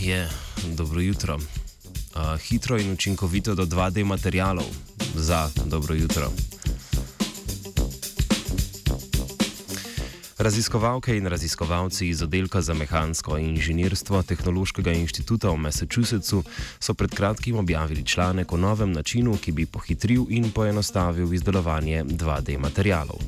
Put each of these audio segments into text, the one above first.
je, dobro jutro. Uh, hitro in učinkovito do 2D materialov za dobro jutro. Raziskovalke in raziskovalci iz oddelka za mehansko inženirstvo Tehnološkega inštituta v Massachusettsu so pred kratkim objavili članek o novem načinu, ki bi pohitril in poenostavil izdelovanje 2D materialov.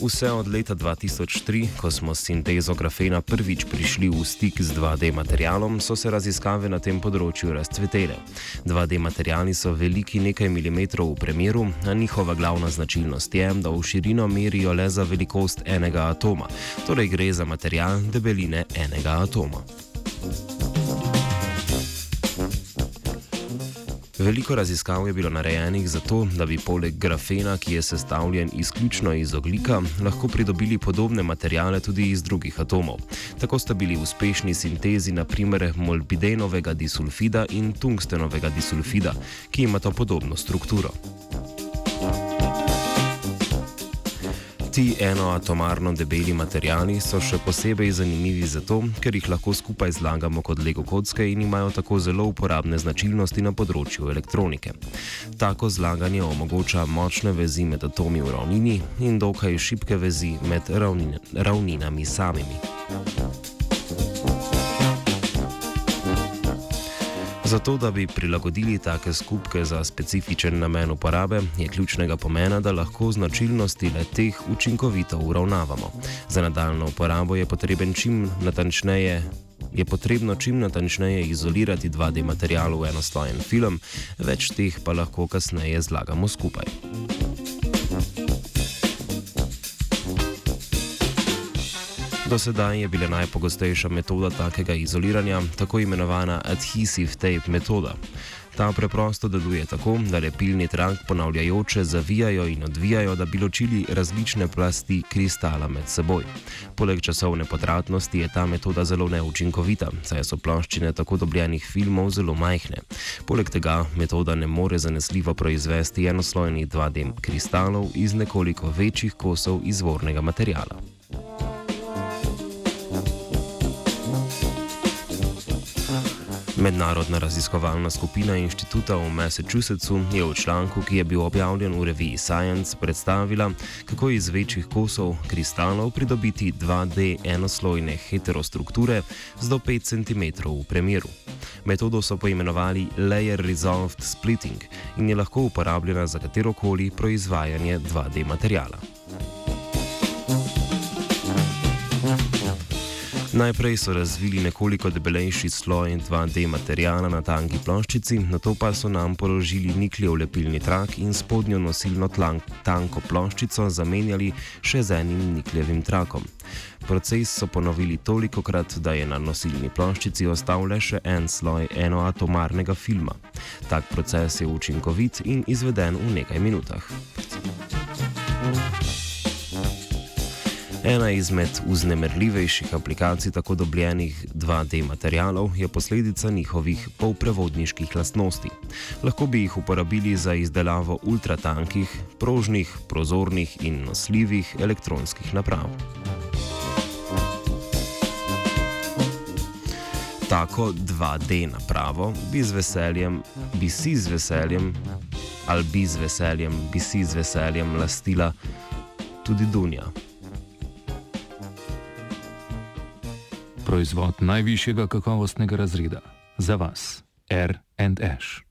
Vse od leta 2003, ko smo s sintezo grafena prvič prišli v stik z 2D materialom, so se raziskave na tem področju razcvetele. 2D materiali so veliki nekaj milimetrov v premjeru, a njihova glavna značilnost je, da v širino merijo le za velikost enega atoma, torej gre za material debeline enega atoma. Veliko raziskav je bilo narejenih zato, da bi poleg grafena, ki je sestavljen izključno iz oglika, lahko pridobili podobne materijale tudi iz drugih atomov. Tako sta bili uspešni sintezi naprimer molbidenovega disulfida in tungstenovega disulfida, ki imata podobno strukturo. Ti enoatomarno debeli materijali so še posebej zanimivi zato, ker jih lahko skupaj zlagamo kot lego kocke in imajo tako zelo uporabne značilnosti na področju elektronike. Tako zlaganje omogoča močne vezi med atomi v ravnini in dokaj šibke vezi med ravnin ravninami samimi. Zato, da bi prilagodili take skupke za specifičen namen uporabe, je ključnega pomena, da lahko značilnosti le teh učinkovito uravnavamo. Za nadaljno uporabo je, čim je potrebno čim natančneje izolirati 2D material v enostojen film, več teh pa lahko kasneje zlagamo skupaj. Do sedaj je bila najpogostejša metoda takega izoliranja tako imenovana adhesive tape metoda. Ta preprosto deluje tako, da lepilni trak ponavljajoče zavijajo in odvijajo, da bi ločili različne plasti kristala med seboj. Poleg časovne potratnosti je ta metoda zelo neučinkovita, saj so ploščine tako dobljenih filmov zelo majhne. Poleg tega metoda ne more zanesljivo proizvesti enoslojnih 2D kristalov iz nekoliko večjih kosov izvornega materijala. Mednarodna raziskovalna skupina inštituta v Massachusettsu je v članku, ki je bil objavljen v reviji Science, predstavila, kako iz večjih kosov kristalov pridobiti 2D enoslojne heterostrukture z do 5 cm v premjeru. Metodo so poimenovali Layer Resolved Splitting in je lahko uporabljena za katerokoli proizvajanje 2D materijala. Najprej so razvili nekoliko debelejši sloj 2D materijala na tanki ploščici, na to pa so nam položili nikljev lepilni trak in spodnjo nosilno tlank, tanko ploščico zamenjali še z enim nikljevim trakom. Proces so ponovili toliko krat, da je na nosilni ploščici ostal le še en sloj enoatomarnega filma. Tak proces je učinkovit in izveden v nekaj minutah. Ena izmed vznemirljivejših aplikacij tako dobljenih 2D materialov je posledica njihovih polprevodniških lastnosti. Lahko bi jih uporabili za izdelavo ultratankih, prožnih, prozornih in nosljivih elektronskih naprav. Tako 2D napravo bi, veseljem, bi si z veseljem, ali bi z veseljem, bi si z veseljem lastila tudi Dunja. Proizvod najvišjega kakovostnega razreda za vas, R&H.